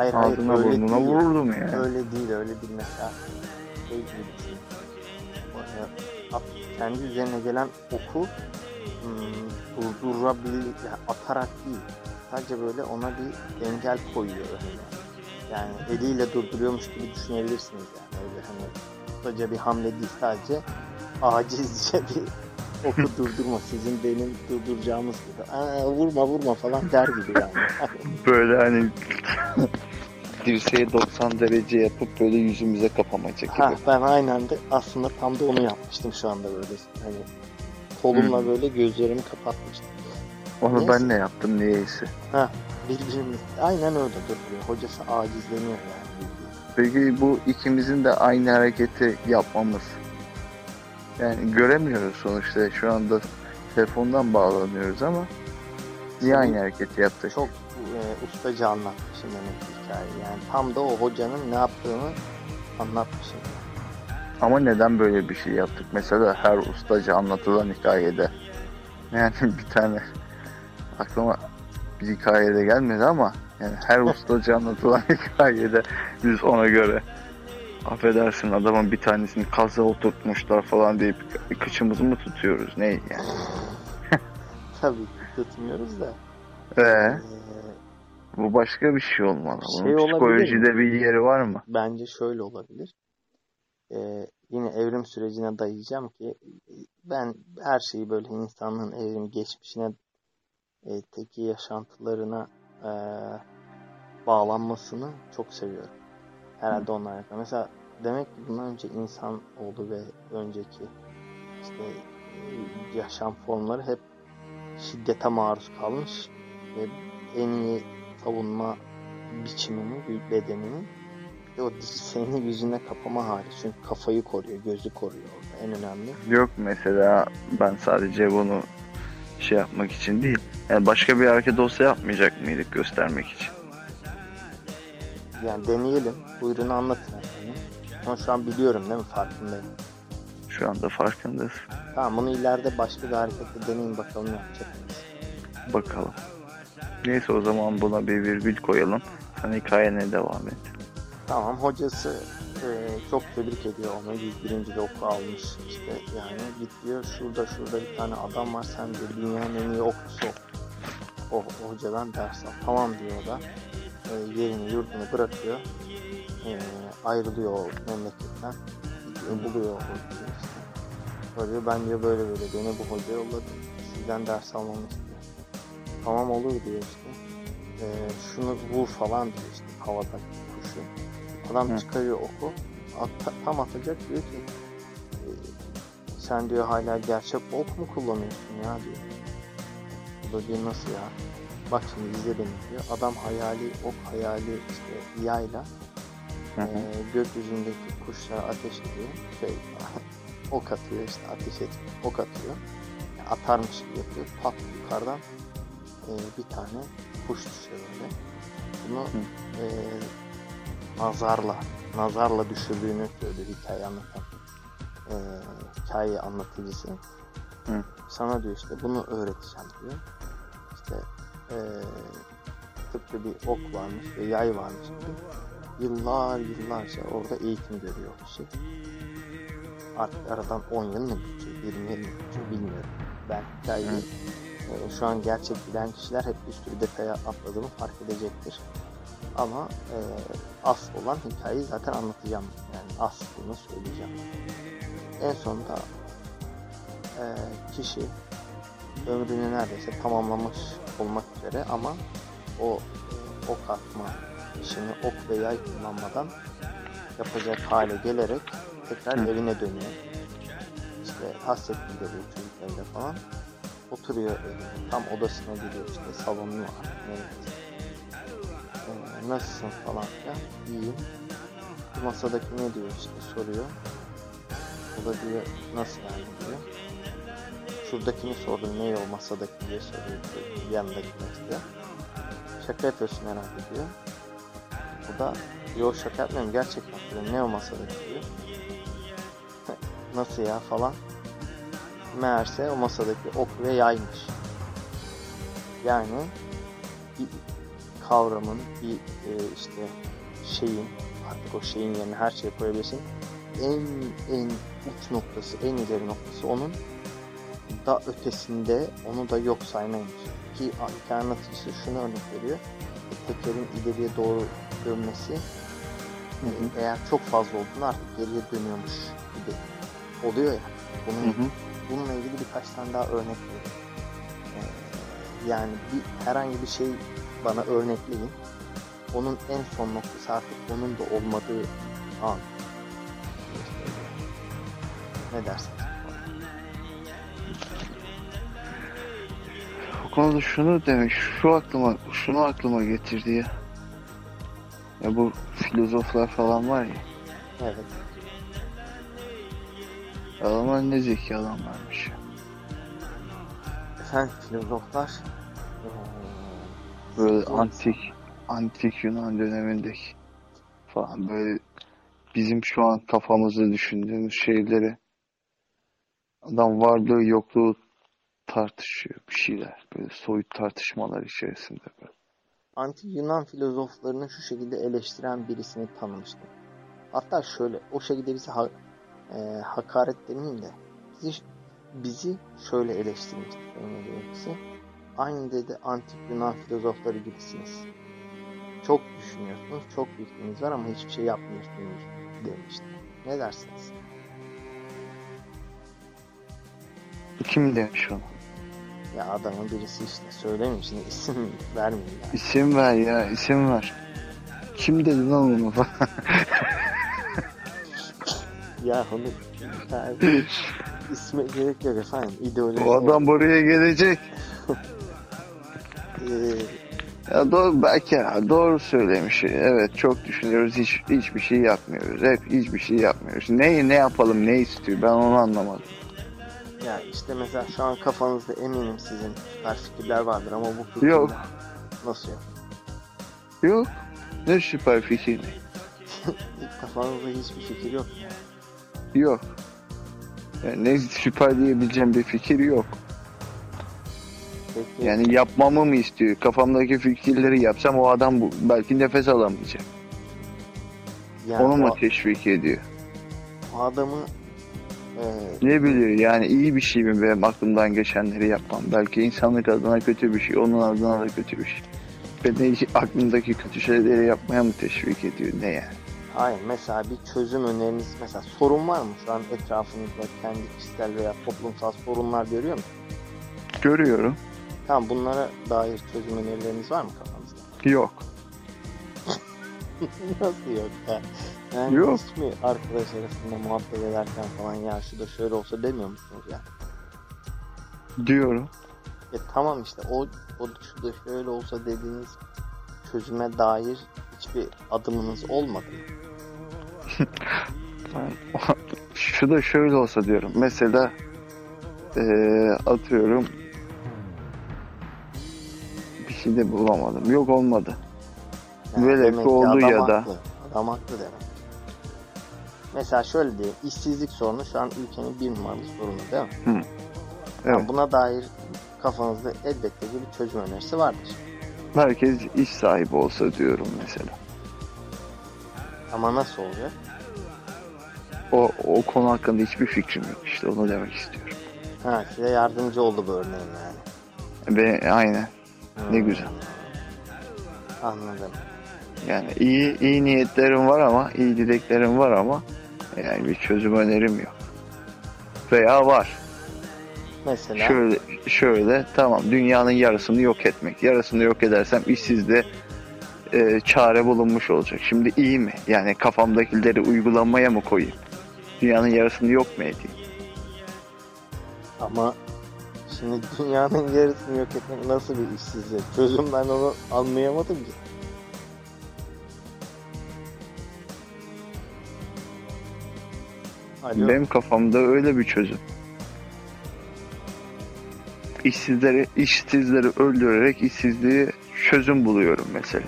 hayır, hayır, ağzına öyle burnuna değil. vururdum yani. Öyle değil, öyle değil mesela. Şey gibi düşün. E, at- Kendi üzerine gelen oku hmm, durdurabilir, yani atarak değil. Sadece böyle ona bir engel koyuyor önüne. Yani eliyle durduruyormuş gibi düşünebilirsiniz yani. Öyle hani kısaca bir hamle değil sadece acizce bir oku durdurma. Sizin benim durduracağımız gibi. Aa, vurma vurma falan der gibi yani. Böyle hani dirseği 90 derece yapıp böyle yüzümüze kapamaca gibi. Ha, ben aynen de aslında tam da onu yapmıştım şu anda böyle. Hani kolumla böyle gözlerimi kapatmıştım. Onu neyse. ben de yaptım niyeyse. Birbirimiz aynen öyle duruyor. Hocası acizleniyor yani. Peki bu ikimizin de aynı hareketi yapmamız. Yani göremiyoruz sonuçta şu anda telefondan bağlanıyoruz ama Senin aynı hareketi yaptık? Çok e, ustaca anlatmışım demek ki hikayeyi. Yani tam da o hocanın ne yaptığını anlatmışım. Ama neden böyle bir şey yaptık? Mesela her ustaca anlatılan hikayede. Yani bir tane aklıma bir hikayede gelmedi ama yani her ustaca anlatılan hikayede biz ona göre affedersin adamın bir tanesini kaza oturtmuşlar falan deyip kıçımızı mı tutuyoruz? Ne yani? Tabii ki tutmuyoruz da. Ee, e, bu başka bir şey olmalı. Bunun Şey olabilir psikolojide bir yeri var mı? bence şöyle olabilir. Ee, yine evrim sürecine dayayacağım ki ben her şeyi böyle insanlığın evrim geçmişine e, teki yaşantılarına e, bağlanmasını çok seviyorum. Herhalde onlar yapıyor. Mesela demek ki bundan önce insan oldu ve önceki işte e, yaşam formları hep şiddete maruz kalmış ve en iyi savunma biçimini, bedeninin ve o dirseğini yüzüne kapama hali. Çünkü kafayı koruyor, gözü koruyor orada en önemli. Yok mesela ben sadece bunu şey yapmak için değil. Yani başka bir hareket olsa yapmayacak mıydık göstermek için? Yani deneyelim. Buyurun anlatın efendim. Ama şu an biliyorum değil mi? Farkındayım. Şu anda farkındasın. Tamam bunu ileride başka bir harekette deneyin bakalım yapacak mıyız? Bakalım. Neyse o zaman buna bir virgül koyalım. Sen hikayene devam et. Tamam hocası e, çok tebrik ediyor onu. 101. de oku almış işte yani git diyor şurada şurada bir tane adam var sen diyor dünyanın en iyi okçusu. O, o hocadan ders al. Tamam diyor o da. E, yerini yurdunu bırakıyor. E, ayrılıyor o memleketten. Gidiyor buluyor o işte. Diyor ben diyor böyle böyle beni bu hoca yolladı. Sizden ders almamı istiyor. Tamam olur diyor işte. E, şunu vur falan diyor işte havada kuşu. Adam Hı. çıkarıyor oku. At- tam atacak diyor ki sen diyor hala gerçek ok mu kullanıyorsun ya diyor. O da diyor nasıl ya? Bak şimdi izle beni diyor. Adam hayali ok hayali işte yayla e, gökyüzündeki kuşlara ateş ediyor. Şey, ok atıyor işte ateş et ok atıyor. Yani atarmış gibi yapıyor. Pat yukarıdan e, bir tane kuş düşüyor böyle. Bunu e, nazarla nazarla düşürdüğünü söylüyor hikaye anlatan e, hikaye anlatıcısı. Hı. Sana diyor işte bunu öğreteceğim diyor. İşte e, tıpkı bir ok varmış ve yay varmış gibi. Yıllar yıllarca orada eğitim görüyor kişi. Artık aradan 10 yıl mı geçiyor, 20 yıl mı geçiyor bilmiyorum. Ben hikayeyi e, şu an gerçek bilen kişiler hep bir sürü detaya atladığımı fark edecektir. Ama e, asıl olan hikayeyi zaten anlatacağım. Yani aslını söyleyeceğim. En sonunda e, kişi ömrünü neredeyse tamamlamış olmak üzere ama o e, ok atma işini ok ve yay kullanmadan yapacak hale gelerek tekrar Hı. evine dönüyor. İşte hasret gideriyor çocuk evde falan. Oturuyor evine. Tam odasına gidiyor işte salonu var. Neyse. Ee, nasılsın falan filan. İyiyim. Masadaki ne diyor işte soruyor. O da diyor nasıl yani diyor. Şuradakini sordum ne o masadaki diye soruyor. Yanındaki işte. Şaka yapıyorsun herhalde diyor. O da yok şaka yapmıyorum gerçekten diyor. Ne o masadaki diyor. nasıl ya falan. Meğerse o masadaki ok ve yaymış. Yani bir kavramın, bir e, işte şeyin, artık o şeyin yerine her şeyi koyabilirsin. En en uç noktası, en ileri noktası onun da ötesinde onu da yok saymaymış. Ki anlatıcısı şunu örnek veriyor. Tekerin ileriye doğru dönmesi e, eğer çok fazla olduğunda artık geriye dönüyormuş gibi oluyor ya. Bunun Hı hı. bununla ilgili birkaç tane daha örnek vereyim. Ee, yani bir herhangi bir şey bana örnekleyin. Onun en son noktası artık onun da olmadığı an. Ne dersin? Bu konuda şunu demek, şu aklıma, şunu aklıma getirdi ya. Ya bu filozoflar falan var ya. Evet. Adamlar ne zeki adamlarmış ya. Efendim filozoflar Böyle zeki antik, antik Yunan dönemindeki falan böyle bizim şu an kafamızda düşündüğümüz şeyleri adam varlığı yokluğu tartışıyor bir şeyler. Böyle soyut tartışmalar içerisinde böyle. antik Yunan filozoflarını şu şekilde eleştiren birisini tanımıştım. Hatta şöyle, o şekilde bizi ha- e, hakaret demeyeyim de bizi, bizi şöyle eleştirmişti. Aynı dedi antik Yunan filozofları gibisiniz. Çok düşünüyorsunuz, çok fikriniz var ama hiçbir şey yapmıyorsunuz demişti. Ne dersiniz? Kim demiş onu? Ya adamın birisi işte söylemiyor şimdi isim vermeyeyim yani. İsim ver ya isim ver. Kim dedi lan onu falan. Ya onu yani, isme gerek yok efendim. İdeoloji o adam buraya gelecek. Ee, Ya doğru belki ya, doğru söylemiş. Evet çok düşünüyoruz hiç hiçbir şey yapmıyoruz. Hep hiçbir şey yapmıyoruz. Ne ne yapalım ne istiyor ben onu anlamadım. Ya işte mesela şu an kafanızda eminim sizin süper fikirler vardır ama bu fikirler Yok. nasıl yok? Yok. Ne süper fikir ne? Kafanızda hiçbir fikir yok. Yok. Yani ne süper diyebileceğim bir fikir yok. Peki Yani yapmamı mı istiyor? Kafamdaki fikirleri yapsam o adam bu, belki nefes alamayacak. yani Onu mu o, teşvik ediyor? o adamı Ne biliyor yani iyi bir şey mi benim aklımdan geçenleri yapmam. Belki insanlık adına kötü bir şey, onun adına da kötü bir şey. Beni aklımdaki kötü şeyleri yapmaya mı teşvik ediyor? Ne yani? hayır mesela bir çözüm öneriniz mesela sorun var mı şu an etrafınızda kendi kişisel veya toplumsal sorunlar görüyor musunuz? Görüyorum. Tamam bunlara dair çözüm önerileriniz var mı kafanızda? Yok. Nasıl yok ya? Yani Yok. hiç mi arkadaş arasında muhabbet ederken falan ya şu da şöyle olsa demiyor musunuz ya? Diyorum. E tamam işte o, o şu da şöyle olsa dediğiniz çözüme dair hiçbir adımınız olmadı mı? Şu da şöyle olsa diyorum. Mesela eee, atıyorum bir şey de bulamadım. Yok olmadı. Velev demek ki oldu ya da. haklı. Adam haklı demek. Mesela şöyle diyeyim. işsizlik sorunu şu an ülkenin bir numaralı sorunu değil mi? Evet. Yani buna dair kafanızda elbette ki bir çözüm önerisi vardır. Herkes iş sahibi olsa diyorum mesela. Ama nasıl olacak? O, o konu hakkında hiçbir fikrim yok işte onu demek istiyorum. Ha size yardımcı oldu bu örneğin yani. Ve aynen ne Hmm, güzel. Anladım. Yani iyi iyi niyetlerim var ama iyi dileklerim var ama yani bir çözüm önerim yok. Veya var. Mesela Şöyle şöyle tamam dünyanın yarısını yok etmek. Yarısını yok edersem işsizde e, çare bulunmuş olacak. Şimdi iyi mi? Yani kafamdakileri uygulamaya mı koyayım? Dünyanın yarısını yok mu edeyim? ama şimdi dünyanın yarısını yok etmek nasıl bir işsizlik? Çözüm ben onu anlayamadım ki. Alo. Benim kafamda öyle bir çözüm. İşsizleri, işsizleri öldürerek işsizliği çözüm buluyorum mesela.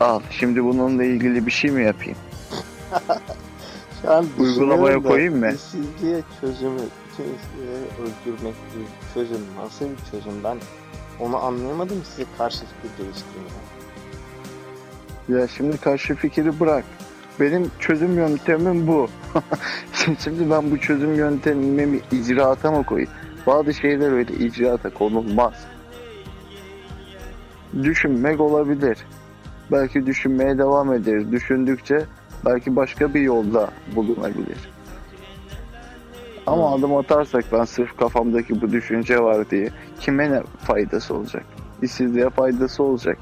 Al şimdi bununla ilgili bir şey mi yapayım? Şu an Uygulamaya koyayım mı? İşsizliğe çözümü, bütün işsizleri öldürmek bir çözüm nasıl bir çözüm ben onu anlayamadım size karşı fikir geliştirmeye. Ya şimdi karşı fikri bırak. Benim çözüm yöntemim bu. şimdi ben bu çözüm yöntemimi icraata mı koyayım? Bazı şeyler öyle icraata konulmaz. Düşünmek olabilir. Belki düşünmeye devam ederiz. Düşündükçe belki başka bir yolda bulunabilir. Ama Hmm. adım atarsak ben sırf kafamdaki bu düşünce var diye kime ne faydası olacak? İşsizliğe faydası olacak.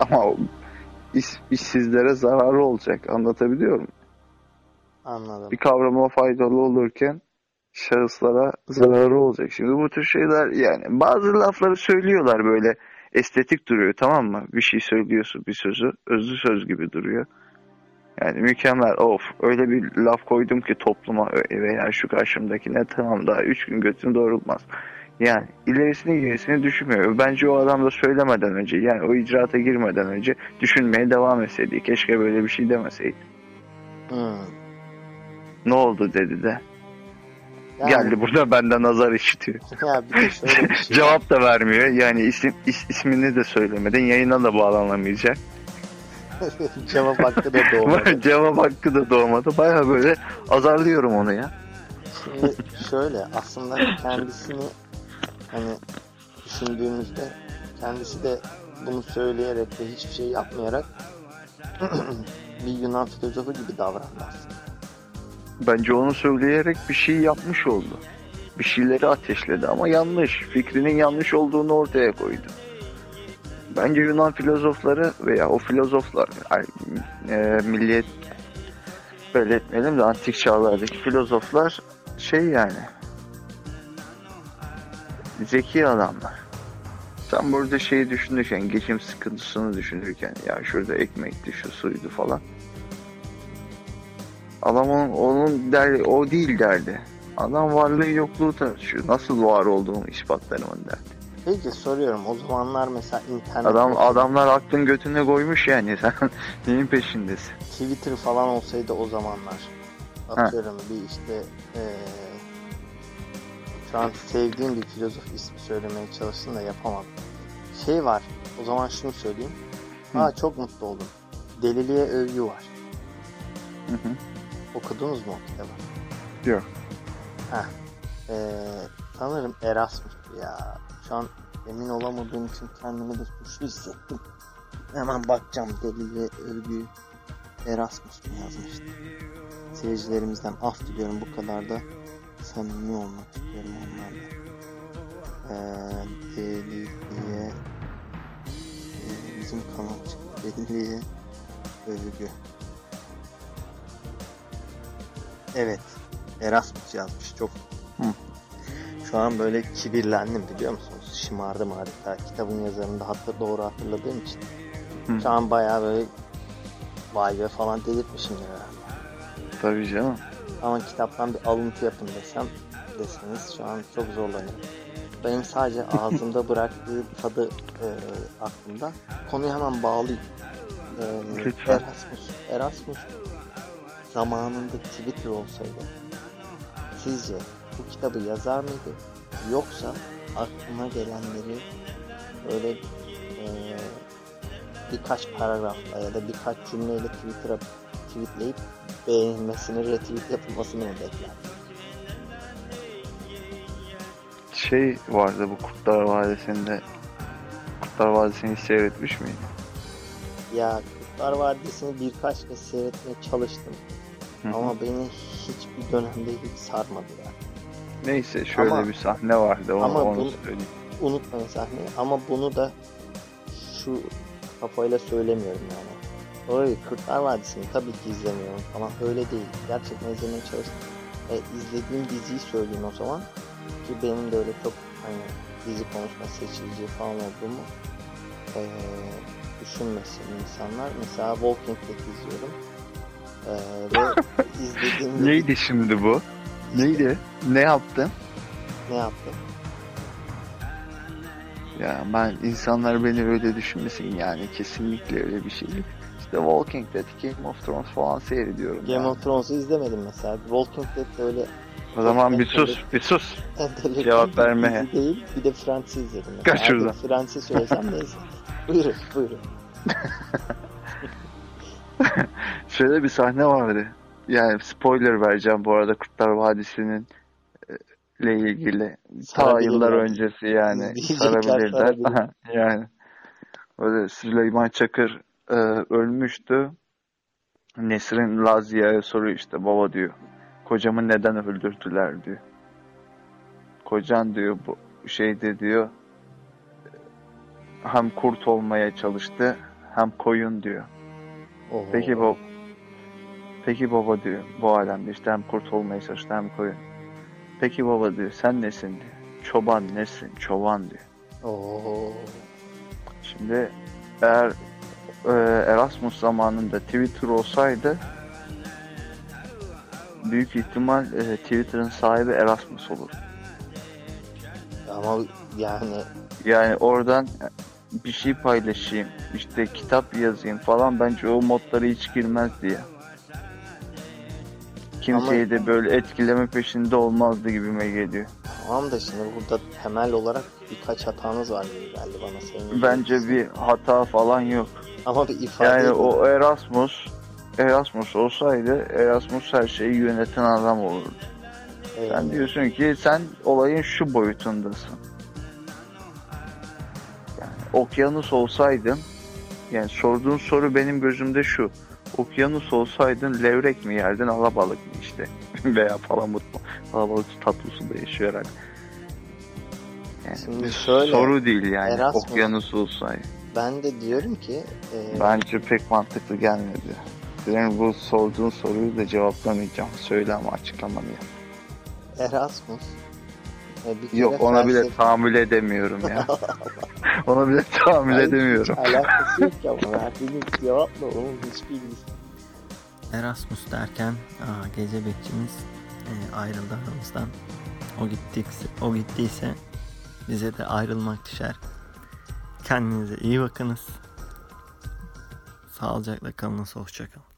Ama iş, işsizlere zararı olacak. Anlatabiliyor muyum? Anladım. Bir kavrama faydalı olurken şahıslara zararı olacak. Şimdi bu tür şeyler yani bazı lafları söylüyorlar böyle estetik duruyor tamam mı? Bir şey söylüyorsun bir sözü özlü söz gibi duruyor. Yani mükemmel of öyle bir laf koydum ki topluma veya şu karşımdakine tamam daha üç gün götüm doğrulmaz. Yani ilerisini gerisini düşünmüyor. Bence o adam da söylemeden önce yani o icraata girmeden önce düşünmeye devam etseydi. Keşke böyle bir şey demeseydi. Hmm. Ne oldu dedi de. Yani, Geldi burada benden nazar işitiyor. Ya bir de şöyle bir şey. Cevap da vermiyor. Yani isim is- ismini de söylemeden yayına da bağlanamayacak. Cevap hakkı da doğmadı. Cevap hakkı da doğmadı. Baya böyle azarlıyorum onu ya. Şimdi şöyle aslında kendisini hani düşündüğümüzde kendisi de bunu söyleyerek ve hiçbir şey yapmayarak bir Yunan filozofu gibi davrandı. Bence onu söyleyerek bir şey yapmış oldu. Bir şeyleri ateşledi ama yanlış. Fikrinin yanlış olduğunu ortaya koydu. Bence Yunan filozofları veya o filozoflar e, milliyet böyle etmeyelim de antik çağlardaki filozoflar şey yani zeki adamlar. Sen burada şeyi düşünürken, geçim sıkıntısını düşünürken ya şurada ekmekti, şu suydu falan. Adam onun, onun derdi, o değil derdi. Adam varlığı yokluğu tartışıyor. Nasıl var olduğunu ispatlarımın derdi. Peki soruyorum o zamanlar mesela internet Adam adamlar aklın götüne koymuş yani sen neyin peşindesin? Twitter falan olsaydı o zamanlar atıyorum bir işte eee, şu an sevdiğim bir filozof ismi söylemeye çalıştım da yapamadım. Şey var. O zaman şunu söyleyeyim. Hı. Aa çok mutlu oldum. Deliliğe övgü var. Hı hı. Okudunuz mu o kitabı? Yok. Heh. Ee, sanırım Erasmus ya. Şu an emin olamadığım için kendimi de suçlu hissettim. Hemen bakacağım deliliğe övgü Erasmus mu yazmıştı. Seyircilerimizden af diliyorum bu kadar da samimi olmak istiyorum onlarla. Ee, deliliğe ee, bizim kanal çıktı. Deliliğe övgü. Evet. Erasmus yazmış. Çok Hı. şu an böyle kibirlendim biliyor musunuz? Şımardım adeta. Kitabın yazarını da hatta doğru hatırladığım için. Hı. Şu an bayağı böyle vay be falan delirtmişimdir herhalde. Tabii canım. Ama kitaptan bir alıntı yapın desem deseniz şu an çok zorlanıyorum. Benim sadece ağzımda bıraktığı tadı e, aklımda. Konuyu hemen bağlayayım. E. Erasmus. Erasmus zamanında Twitter olsaydı sizce bu kitabı yazar mıydı? Yoksa aklına gelenleri böyle e, birkaç paragrafla ya da birkaç cümleyle Twitter'a tweetleyip beğenilmesini, retweet yapılmasını bekler? Şey vardı bu Kurtlar Vadisi'nde. Kurtlar Vadisi'ni seyretmiş miydin? Ya Kurtlar Vadisi'ni birkaç kez seyretmeye çalıştım Hı hı. ama beni hiçbir dönemde hiç sarmadı ya. Neyse şöyle Ama- bir sahne vardı onu, ama onu bu- söyleyeyim. Unutmayın sahneyi ama bunu da şu kafayla söylemiyorum yani. Orayı Kurtlar Vadisi'ni tabii ki izlemiyorum falan öyle değil. Gerçekten izlemeye çalıştım. E, izlediğim diziyi söyleyeyim o zaman. Ki benim de öyle çok hani dizi konusunda seçici falan olduğumu e, düşünmesin insanlar. Mesela Walking Dead izliyorum. E, ve izlediğimde Neydi şimdi bu? Neydi? Ne yaptın? ne yaptım? Ya ben insanlar beni öyle düşünmesin yani kesinlikle öyle bir şey. İşte Walking Dead, Game of Thrones falan seyrediyorum. Game yani. of Thrones'u izlemedim mesela. Walking Dead de öyle O zaman bir sus, bir sus. Cevap vermeye. değil. Bir de Friends'i izledim. Kaç şuradan. Friends'i söylesem neyse. buyurun, buyurun. Şöyle bir sahne vardı. Yani spoiler vereceğim bu arada Kurtlar Vadisi'nin e, ile ilgili. Ta yıllar öncesi yani sarabilirler. sarabilir. yani öyle Süleyman Çakır e, ölmüştü. Nesrin Lazia'ya soruyor işte baba diyor. Kocamı neden öldürdüler diyor. Kocan diyor bu şeyde diyor hem kurt olmaya çalıştı hem koyun diyor. Oo. Peki baba. Peki baba diyor. Bu alemde işte hem kurt olmaya çalıştı hem koyun. Peki baba diyor. Sen nesin diyor. Çoban nesin? Çoban diyor. Oo. Şimdi eğer e, Erasmus zamanında Twitter olsaydı büyük ihtimal e, Twitter'ın sahibi Erasmus olur. Ama yani Yani oradan bir şey paylaşayım, işte kitap yazayım falan bence o modlara hiç girmezdi ya. Kimseyi de böyle etkileme peşinde olmazdı gibime geliyor. tamam da şimdi burada temel olarak birkaç hatanız var gibi geldi bana senin. Bence bir hata falan yok. Ama bir ifade Yani edin. o Erasmus Erasmus olsaydı Erasmus her şeyi yöneten adam olurdu. Ee, Sen diyorsun ki sen olayın şu boyutundasın. Yani okyanus olsaydın yani sorduğun soru benim gözümde şu. Okyanus olsaydın levrek mi yerdin alabalık mı işte veya palamut mu? Alabalık tatlı suda yaşıyor herhalde. Yani Şimdi şöyle, soru değil yani Erasmus- okyanus olsaydı. Ben de diyorum ki e, Bence pek mantıklı gelmedi. Senin bu sorduğun soruyu da cevaplamayacağım. Söyle ama açıklamanı yap. Erasmus e, bir kere Yok ona bile felsefe- tahammül edemiyorum ya. ona bile tahammül Hayır, edemiyorum. Hiç alakası yok ya verdiğiniz cevapla onun hiçbir ilgisi. Erasmus derken aa, gece bekçimiz e, ayrıldı aramızdan. O gittiyse, o gittiyse bize de ayrılmak düşer. Kendinize iyi bakınız. Sağlıcakla kalınız, hoşçakalın.